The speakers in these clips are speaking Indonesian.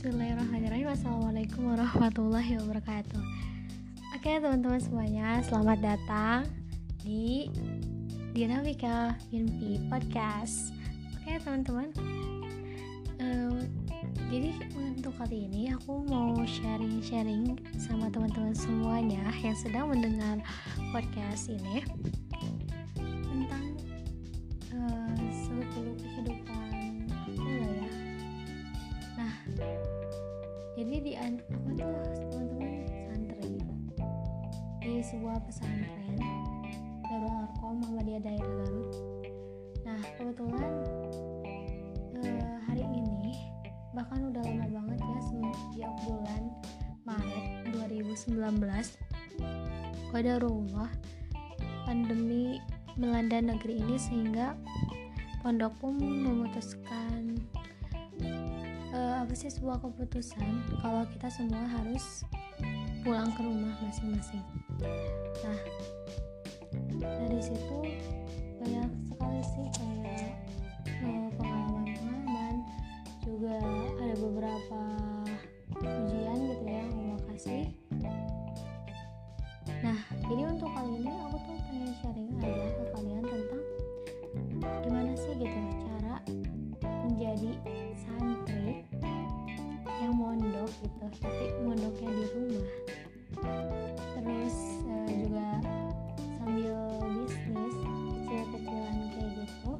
Bismillahirrahmanirrahim. Assalamualaikum warahmatullahi wabarakatuh. Oke teman-teman semuanya Selamat datang di Dinamika Mimpi Podcast. Oke teman-teman. Uh, Jadi untuk kali ini Aku mau sharing-sharing Sama teman-teman semuanya Yang sedang mendengar podcast ini aku tuh teman-teman santri. Di sebuah pesantren Darul Arkom Muhammadiyah Daerah Garut. Nah kebetulan eh, hari ini bahkan udah lama banget ya sejak bulan Maret 2019 Qadarullah pandemi melanda negeri ini sehingga pondok pun memutuskan sih sebuah keputusan kalau kita semua harus pulang ke rumah masing-masing. Nah, dari situ banyak sekali sih kayak pengalaman-pengalaman, juga ada beberapa ujian gitu ya yang mau kasih. Nah, jadi untuk kali ini aku tuh pengen sharing yang mondok gitu tapi mondoknya di rumah. Terus uh, juga sambil bisnis kecil-kecilan kayak gitu.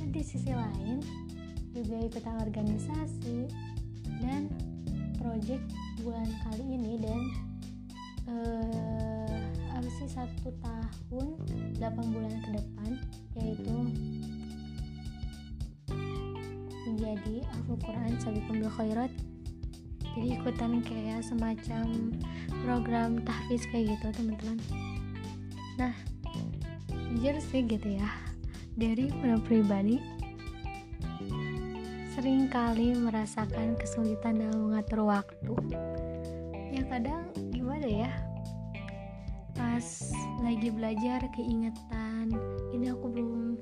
Dan di sisi lain juga ikutan organisasi dan project bulan kali ini dan uh, apa sih satu tahun 8 bulan ke depan yaitu menjadi Al Quran Sabiqun bil Khairat. Jadi ikutan kayak semacam program tahfiz kayak gitu teman-teman. Nah jujur sih gitu ya dari pada pribadi sering kali merasakan kesulitan dalam mengatur waktu. Ya kadang gimana ya pas lagi belajar keingetan ini aku belum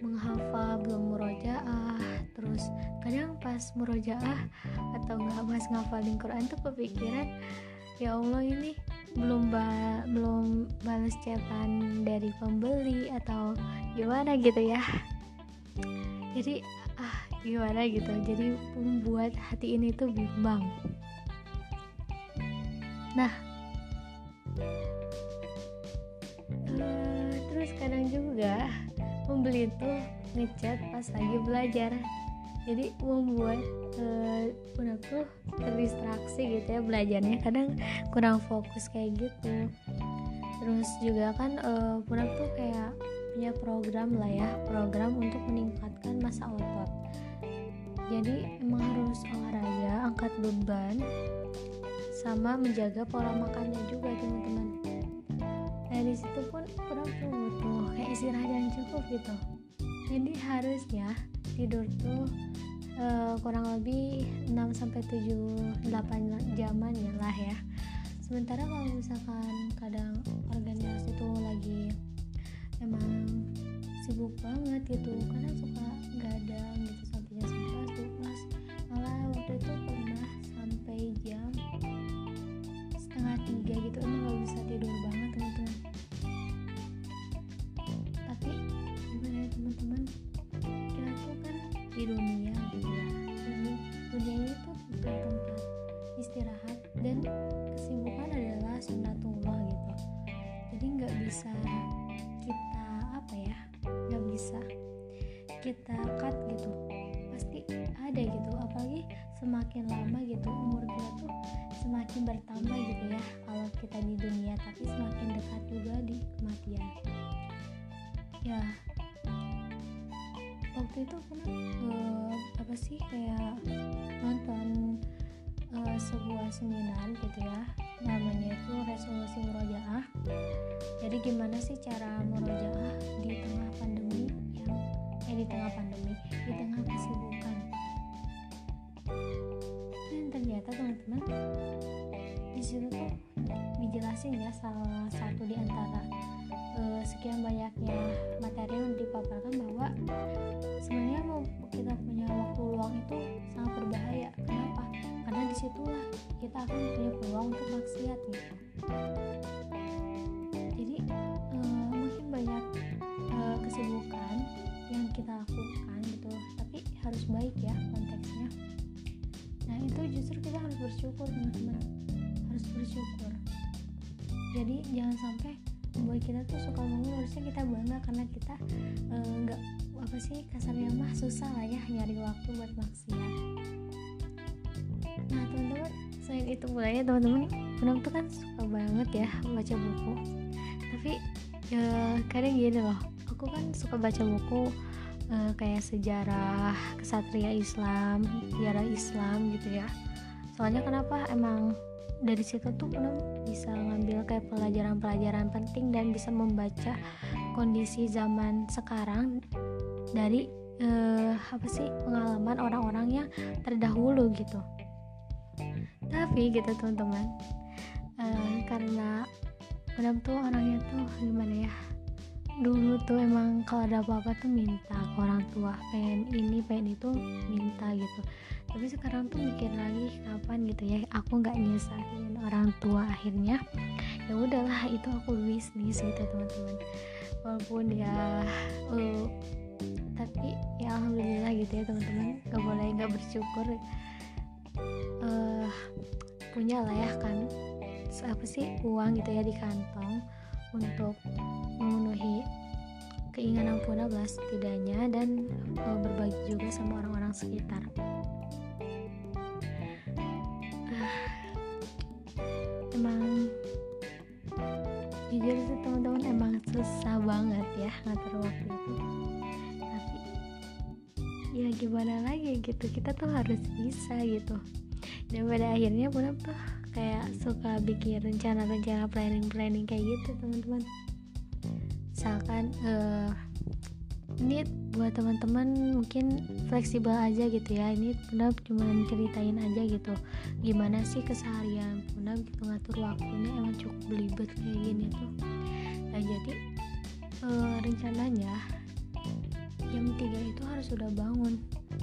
menghafal belum murojaah terus kadang pas murojaah atau nggak pas ngafalin Quran tuh kepikiran ya Allah ini belum ba belum balas chatan dari pembeli atau gimana gitu ya. Jadi ah gimana gitu. Jadi membuat hati ini tuh bimbang. Nah uh, terus kadang juga membeli itu ngechat pas lagi belajar. Jadi membuat uh, tuh terdistraksi gitu ya belajarnya. Kadang kurang fokus kayak gitu. Terus juga kan uh, Punak tuh kayak punya program lah ya. Program untuk meningkatkan masa otot. Jadi emang harus olahraga angkat beban sama menjaga pola makannya juga teman-teman nah di situ pun kurang tuh butuh kayak istirahat yang cukup gitu. Jadi harusnya tidur tuh uh, kurang lebih 6 sampai 7 8 jaman ya lah ya. Sementara kalau misalkan kadang organisasi tuh lagi emang sibuk banget gitu kadang suka ada gitu sampai jam 11 pas malah waktu itu pernah sampai jam setengah tiga gitu emang di dunia. Ya dunia, dunia ini tuh bukan tempat istirahat dan kesibukan adalah sunatullah gitu. Jadi nggak bisa kita apa ya nggak bisa kita cut gitu. Pasti ada gitu apalagi semakin lama gitu umur gimana sih cara murojaah di tengah pandemi yang eh di tengah pandemi di tengah kesibukan? Dan ternyata teman-teman di situ tuh dijelasin ya salah satu di antara uh, sekian banyaknya materi yang dipaparkan bahwa sebenarnya mau kita punya waktu luang itu sangat berbahaya. Di situlah kita akan punya peluang untuk maksiat gitu banyak uh, kesibukan yang kita lakukan gitu. Tapi harus baik ya konteksnya. Nah itu justru kita harus bersyukur teman-teman. Harus bersyukur. Jadi jangan sampai membuat kita tuh suka ngomong harusnya kita bangga karena kita nggak uh, apa sih kasarnya mah susah lah ya nyari waktu buat maksiat. Nah teman-teman selain itu mulanya teman-teman Benang tuh kan suka banget ya baca buku. Tapi ya kadang gini loh aku kan suka baca buku uh, kayak sejarah kesatria Islam sejarah Islam gitu ya. Soalnya kenapa? Emang dari situ tuh Benang bisa ngambil kayak pelajaran-pelajaran penting dan bisa membaca kondisi zaman sekarang dari uh, apa sih pengalaman orang-orang yang terdahulu gitu. Tapi gitu teman-teman uh, karena Madam tuh orangnya tuh gimana ya? Dulu tuh emang kalau ada apa-apa tuh minta ke orang tua pengen ini pengen itu minta gitu. Tapi sekarang tuh mikir lagi kapan gitu ya aku nggak nyesain orang tua akhirnya ya udahlah itu aku bisnis gitu teman-teman. Walaupun ya uh, tapi ya alhamdulillah gitu ya teman-teman. Gak boleh nggak bersyukur. Uh, punya lah ya kan apa sih uang gitu ya di kantong untuk memenuhi keinginan Puna belas setidaknya dan uh, berbagi juga sama orang-orang sekitar. Uh, emang jujur sih teman-teman emang susah banget ya ngatur waktu itu tapi ya gimana lagi gitu kita tuh harus bisa gitu dan pada akhirnya pun tuh kayak suka bikin rencana-rencana planning-planning kayak gitu teman-teman. Misalkan uh, ini buat teman-teman mungkin fleksibel aja gitu ya. Ini Punab cuma ceritain aja gitu. Gimana sih keseharian? Punab gitu ngatur waktunya emang cukup belibet kayak gini tuh. Nah jadi uh, rencananya jam 3 itu harus sudah bangun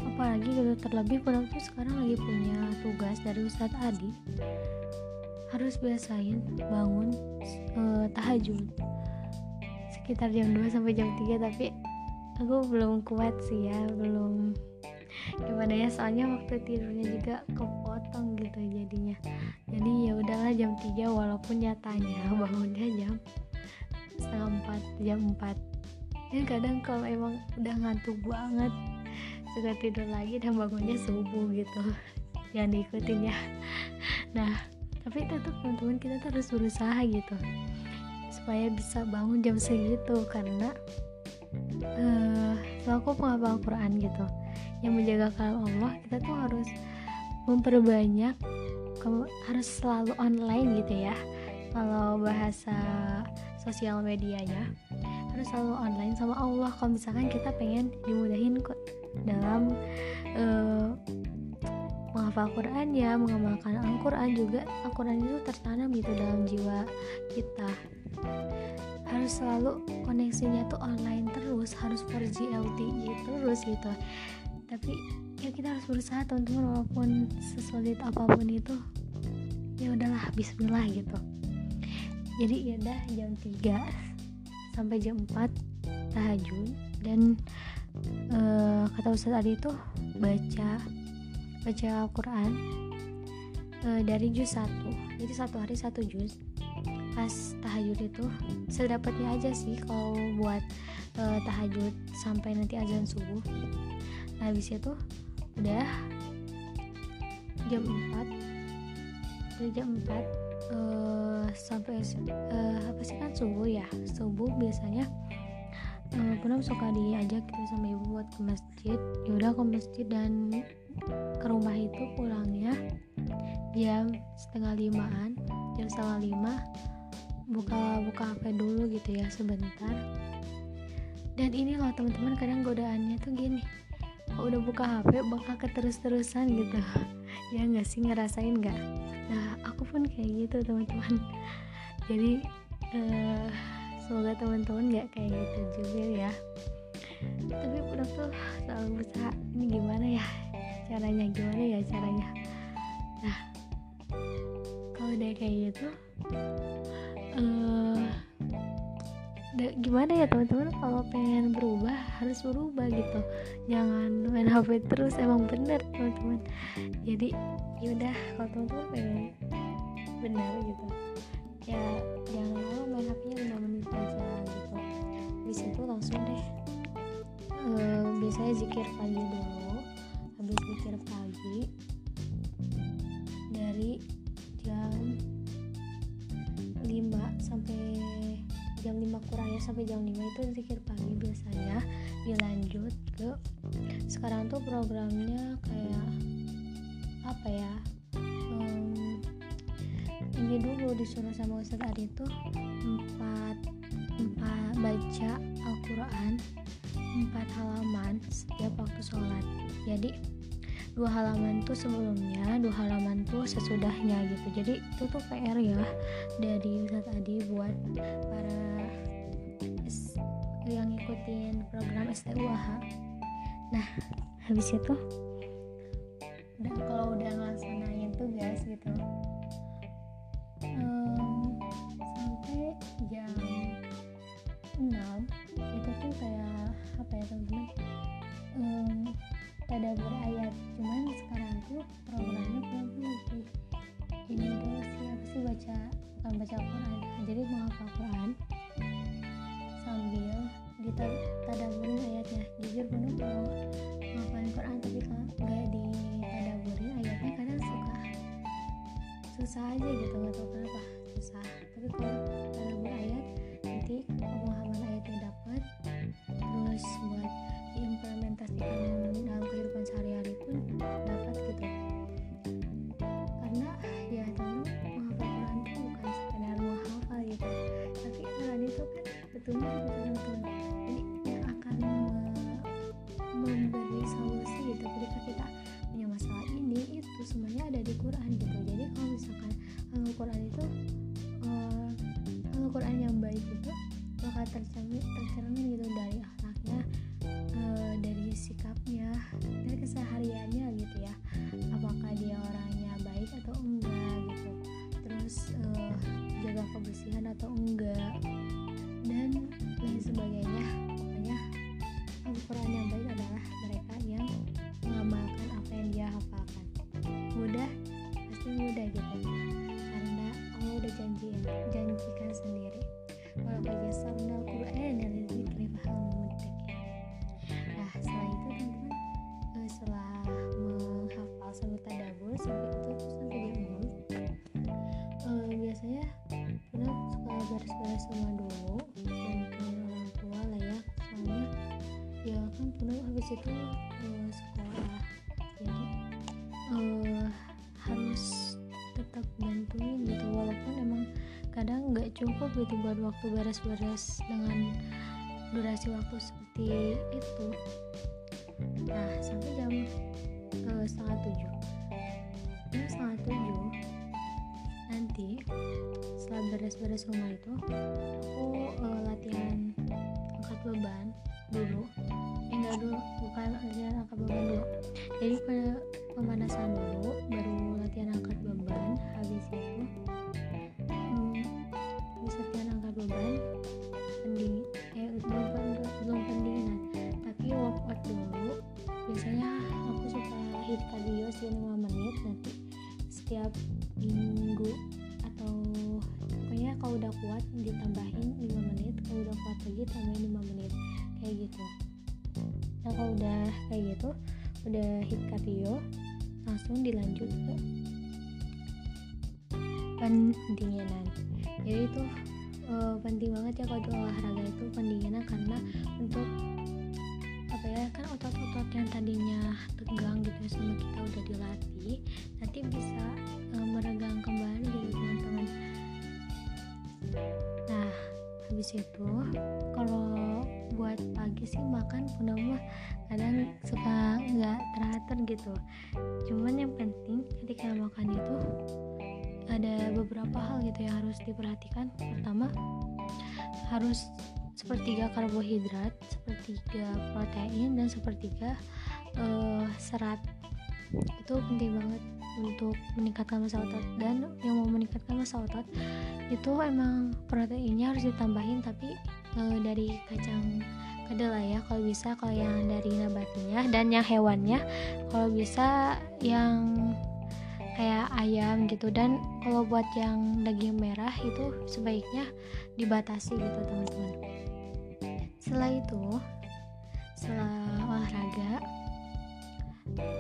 apalagi gitu terlebih Punab tuh sekarang lagi punya tugas dari Ustadz Adi. Harus biasain bangun uh, tahajud. Sekitar jam 2 sampai jam 3 tapi aku belum kuat sih ya belum gimana ya soalnya waktu tidurnya juga kepotong gitu jadinya. Jadi ya udahlah jam 3 walaupun nyatanya bangunnya jam setengah 4 jam 4 ya kadang kalau emang udah ngantuk banget suka tidur lagi dan bangunnya subuh gitu. Jangan diikutin ya. Nah tapi tetap teman-teman kita terus berusaha gitu. Supaya bisa bangun jam segitu karena uh, selaku penghafal Quran gitu. Yang menjaga kalam Allah kita tuh harus memperbanyak harus selalu online gitu ya. Kalau bahasa sosial medianya harus selalu online sama Allah. Kalau misalkan kita pengen dimudahin dalam uh, menghafal Quran ya mengamalkan Al-Quran juga. Al-Quran itu tertanam gitu dalam jiwa kita. Harus selalu koneksinya tuh online terus harus 4G LTE terus gitu. Tapi ya kita harus berusaha teman-teman walaupun sesulit apa pun itu ya udahlah Bismillah gitu. Jadi ya udah jam 3 sampai jam 4 tahajud dan uh, kata Ustadz Adi itu baca baca Al-Quran uh, dari juz 1 jadi satu hari satu juz pas tahajud itu sedapatnya aja sih kalau buat uh, tahajud sampai nanti azan subuh. Nah habis itu udah jam 4 dari jam 4 uh, sampai uh, apa sih kan subuh ya? Subuh biasanya pernah suka diajak kita sama ibu buat ke masjid. Ya udah ke masjid dan ke rumah itu pulangnya jam setengah limaan jam setengah lima. Buka buka HP dulu gitu ya sebentar. Dan ini loh teman-teman kadang godaannya tuh gini. Kalau udah buka HP bakal keterus-terusan gitu. Ya nggak sih ngerasain nggak? Nah aku pun kayak gitu teman-teman. Jadi uh, semoga teman-teman nggak kayak gitu juga ya. Tapi udah tuh selalu berusaha ini gimana ya? Caranya gimana ya caranya? Nah udah kayak gitu uh, gimana ya teman-teman? Kalau pengen berubah harus berubah gitu. Jangan main HP terus emang bener teman-teman. Jadi yaudah kalau teman-teman pengen benar gitu ya jangan lama main HP-nya 5 menit aja gitu. Habis itu langsung deh uh, biasanya zikir pagi dulu habis zikir pagi dari jam 5 sampai jam 5 kurang ya sampai jam 5 itu zikir pagi biasanya. Dilanjut ke sekarang tuh programnya kayak apa ya ini dulu disuruh sama Ustadz Ari tuh empat empat baca Al-Quran empat halaman setiap waktu sholat. Jadi dua halaman tuh sebelumnya dua halaman tuh sesudahnya gitu. Jadi itu tuh PR ya dari Ustadz Adi buat para yang ngikutin program STUAH nah habis itu udah kalau udah ngelaksanain tugas gitu um, sampai jam 6 itu tuh kayak apa ya teman-teman um, tadabur ayat cuman sekarang tuh programnya belum lebih ini dulu sih apa sih baca bukan baca Al-Quran jadi menghafal Quran sambil ditadaburin ayatnya jujur bener kalau menghafalin Quran tapi kalau nggak ditadaburin ayatnya suka susah aja gitu nggak tahu kenapa. Susah tapi kalau Puna habis itu uh, sekolah jadi uh, harus tetap bantuin gitu. Walaupun emang kadang nggak cukup gitu buat waktu beres-beres dengan durasi waktu seperti itu. Nah sampai jam uh, setengah tujuh. Jam setengah tujuh nanti setelah beres-beres rumah itu aku uh, latihan angkat beban dulu. eh enggak dulu bukan latihan angkat beban dulu. Jadi pemanasan dulu baru latihan angkat beban habis itu hmm, habis latihan angkat beban pending eh belum, belum pendinginan tapi workout dulu biasanya aku suka hit cardio sih 5 menit nanti setiap minggu atau pokoknya kalau udah kuat ditambahin 5 menit kalau udah kuat lagi tambahin pendinginan. Jadi itu uh, penting banget ya kalau di olahraga itu pendinginan karena untuk apa ya kan otot-otot yang tadinya tegang gitu ya sama kita udah dilatih nanti bisa uh, meregang kembali gitu teman-teman nah habis itu kalau buat pagi sih makan pun mah kadang suka nggak teratur gitu. Cuman yang penting ketika makan itu ada beberapa hal gitu yang harus diperhatikan. Pertama harus sepertiga karbohidrat sepertiga protein dan sepertiga uh, serat. Itu penting banget untuk meningkatkan masa otot. Dan yang mau meningkatkan masa otot itu emang proteinnya harus ditambahin tapi e, dari kacang kedelai ya. Kalau bisa kalau yang dari nabatinya dan yang hewannya. Kalau bisa yang kayak ayam gitu. Dan kalau buat yang daging merah itu sebaiknya dibatasi gitu teman-teman. Setelah itu setelah olahraga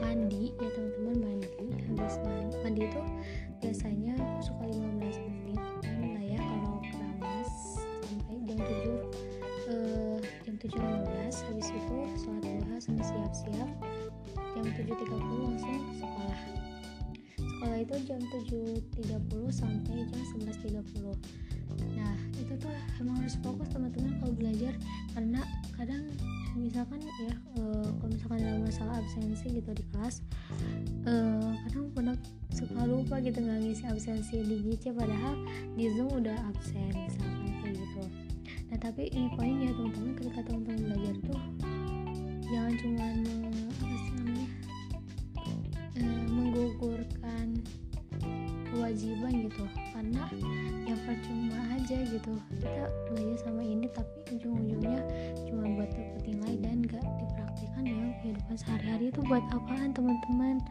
mandi ya teman-teman mandi. Habis mandi, mandi itu biasanya suka 15 menit. Lah ya kalau keramas sampai jam 7 eh, jam 7.15 habis itu sholat duha sama siap-siap. Jam 7.30 langsung sekolah sekolah itu jam 7.30 sampai jam 11.30 nah itu tuh emang harus fokus teman-teman kalau belajar. Karena kadang misalkan ya uh, kalau misalkan dalam masalah absensi gitu di kelas uh, kadang pernah suka lupa gitu nggak ngisi absensi di GC padahal di Zoom udah absen misalkan kayak gitu. Nah tapi ini poinnya teman-teman ketika teman-teman belajar tuh jangan cuma apa sih namanya uh, menggugurkan kewajiban gitu. Karena ya percuma aja gitu. Kita belajar sama ini tapi ujung-ujungnya cuma buat dapat nilai dan gak dipraktikkan dalam kehidupan sehari-hari itu buat apaan teman-teman?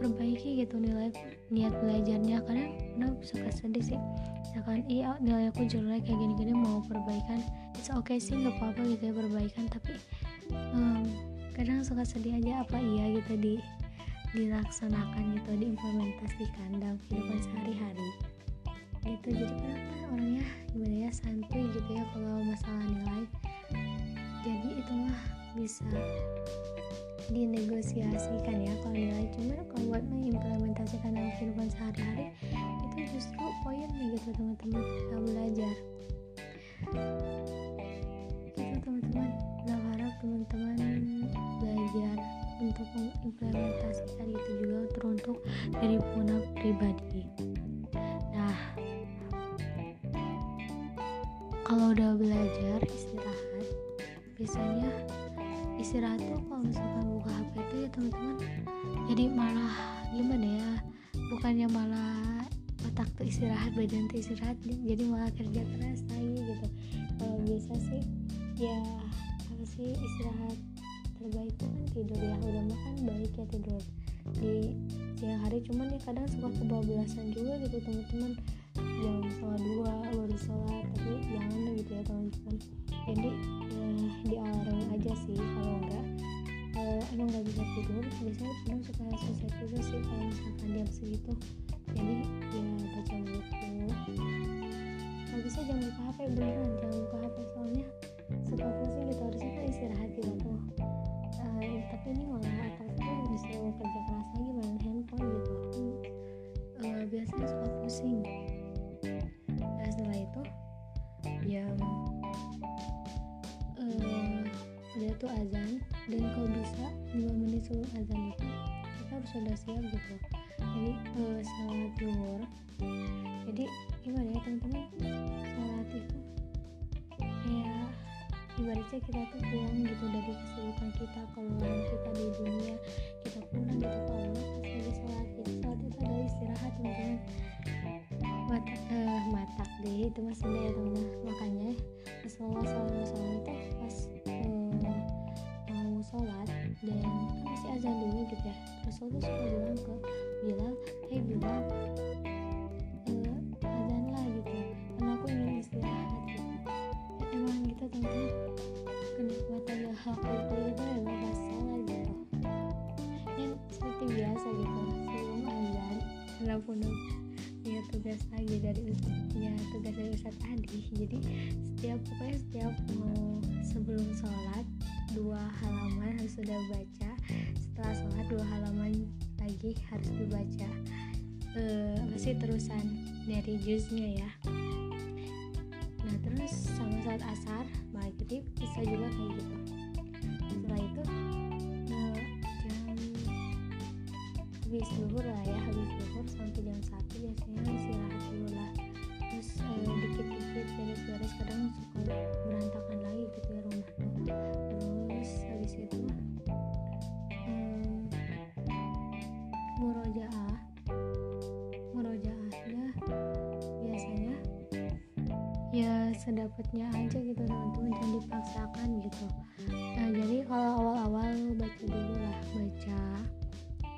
Perbaiki gitu nilai niat belajarnya. Kadang kadang suka sedih sih. Misalkan iya nilai aku jelek kayak gini-gini mau perbaikan. It's okay sih nggak apa-apa gitu ya perbaikan. Tapi um, kadang suka sedih aja apa iya gitu di dilaksanakan gitu diimplementasikan dalam kehidupan sehari-hari. Gitu jadi kenapa orangnya gimana ya santuy gitu ya kalau masalah nilai. Jadi itu mah bisa dinegosiasikan ya kalau nilai. Cuman kalau buat mengimplementasikan dalam kehidupan sehari-hari itu justru poinnya gitu teman-teman kita belajar. Gitu teman-teman berharap teman-teman belajar untuk mengimplementasikan itu juga teruntuk dari pengguna pribadi. Nah kalau udah belajar istirahat biasanya istirahat tuh kalau misalkan buka HP itu ya teman-teman jadi malah gimana ya bukannya malah otak tuh istirahat badan tuh istirahat jadi malah kerja keras lagi gitu. Kalau biasa sih ya apa sih istirahat terbaik itu kan tidur ya. Udah makan baik ya tidur. Di siang hari cuman ya kadang suka kebablasan juga gitu teman-teman. Jam setengah dua baru sholat tapi jangan gitu ya teman-teman. Jadi eh, di alarm aja sih kalau enggak kalau emang nggak bisa tidur. Biasanya kadang suka selesai juga sih kalau misalkan jam segitu. Jadi ya baca buku. Kalau bisa jangan buka HP beneran jangan ini malah otaknya disuruh kerja keras lagi main handphone gitu. Uh, biasanya suka pusing. Nah setelah itu ya uh, udah tuh azan. Dan kalau bisa 5 menit sebelum azan itu kita harus sudah siap gitu jadi setiap pokoknya setiap mau sebelum sholat dua halaman harus sudah baca. Setelah sholat dua halaman lagi harus dibaca. Eh, masih terusan dari juznya ya sedapatnya aja gitu teman-teman jangan dipaksakan gitu. Nah jadi kalau awal-awal baca dulu lah baca.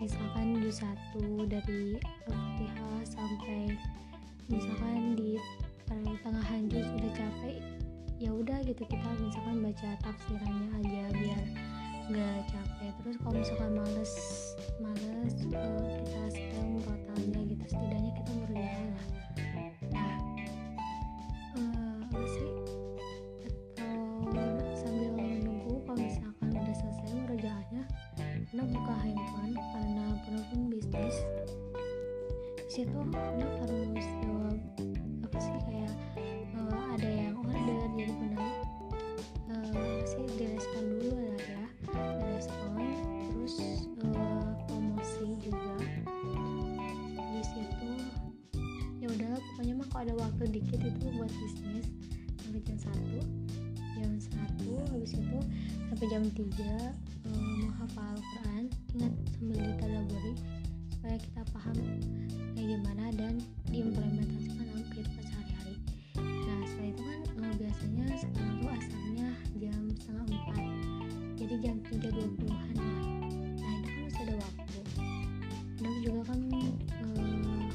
Misalkan di satu dari Al-Fatihah sampai misalkan di pertengahan juz udah capek ya udah gitu kita misalkan baca tafsirannya aja biar nggak capek. Terus kalau misalkan males males uh, kita setel totalnya gitu setidaknya kita berjalan lah situ pernah harus jawab apa sih kayak uh, ada yang order jadi benar. Uh, sih direspon dulu lah ya. Direspon terus uh, promosi juga. Di situ ya udahlah pokoknya mah kalau ada waktu dikit itu buat bisnis. Sampai jam satu. Jam satu habis itu sampai jam 3 jam dua puluhan lah. Nah itu kan masih ada waktu. Dan juga kan uh,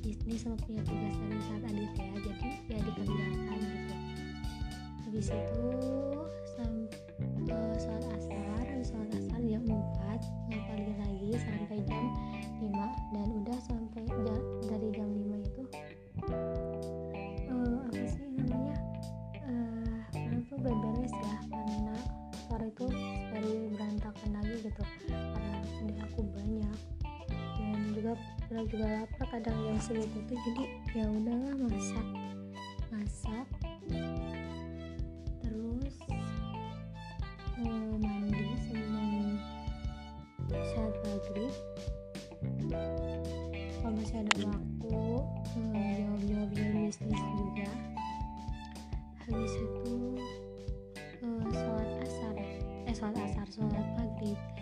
bisnis sama punya tugas dari saat adit ya jadi ya dikerjakan gitu. Habis itu sampai uh, sholat asar sholat asar jam 4 ngapalin lagi sampai jam 5 dan udah sampai ja, juga lapar kadang yang segitu tuh jadi ya udahlah masak. Masak. Terus uh, mandi sebelum sholat maghrib. Kalau masih ada waktu uh, jawab-jawab jawab bisnis juga. Habis itu uh, sholat asar. Eh sholat asar sholat maghrib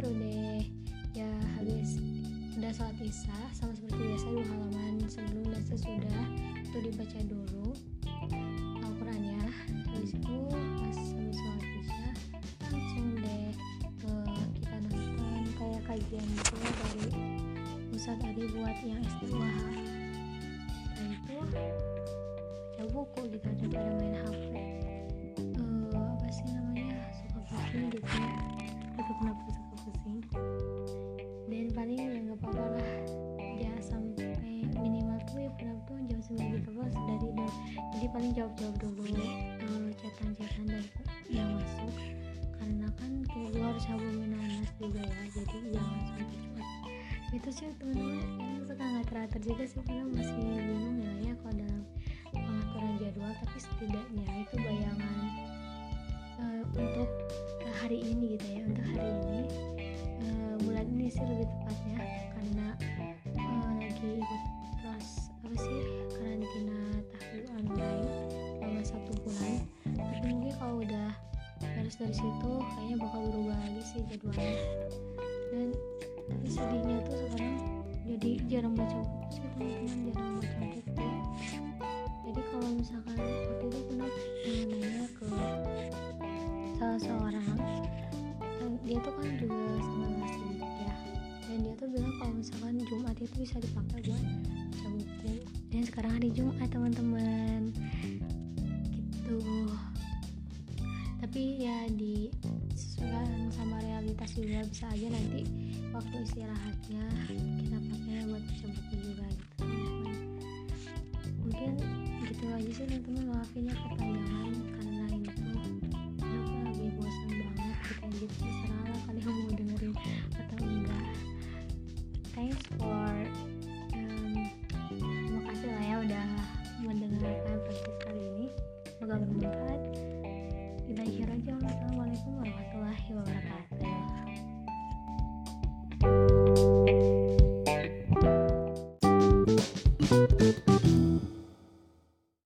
baru deh. Ya habis udah sholat isya sama seperti biasa dua halaman sebelum dan sesudah itu dibaca dulu Al-Qurannya. Habis itu pas habis sholat isya langsung deh ke kita nonton kayak kajian gitu dari Ustadz Adi buat yang S2H nah itu baca buku gitu daripada main HP jawab-jawab dulu uh, chatan-chatan dan yang masuk karena kan kita juga harus hubungin anas juga ya jadi jangan sampai cepat. Itu sih teman-teman. Yang suka nggak teratur juga sih karena masih bingung ya ya kalau dalam pengaturan jadwal tapi setidaknya itu bayangan uh, untuk uh, hari ini gitu ya untuk hari ini uh, bulan ini sih lebih tepatnya karena lagi ikut pros apa sih dari situ kayaknya bakal berubah lagi sih jadwalnya. Dan tapi sedihnya tuh sekarang jadi jarang baca buku sih teman-teman jarang baca buku. Jadi kalau misalkan waktu itu pernah nanya ke salah seorang dan dia tuh kan juga sama sibuk ya dan dia tuh bilang kalau misalkan Jumat itu bisa dipakai buat baca buku. Dan sekarang hari Jumat teman-teman tapi ya di sesuaikan sama realitas juga bisa aja nanti waktu istirahatnya kita pakai buat baca buku juga gitu mungkin gitu aja sih teman-teman. Maafin ya kepanjangan karena tuh kenapa lagi bosan banget kita serah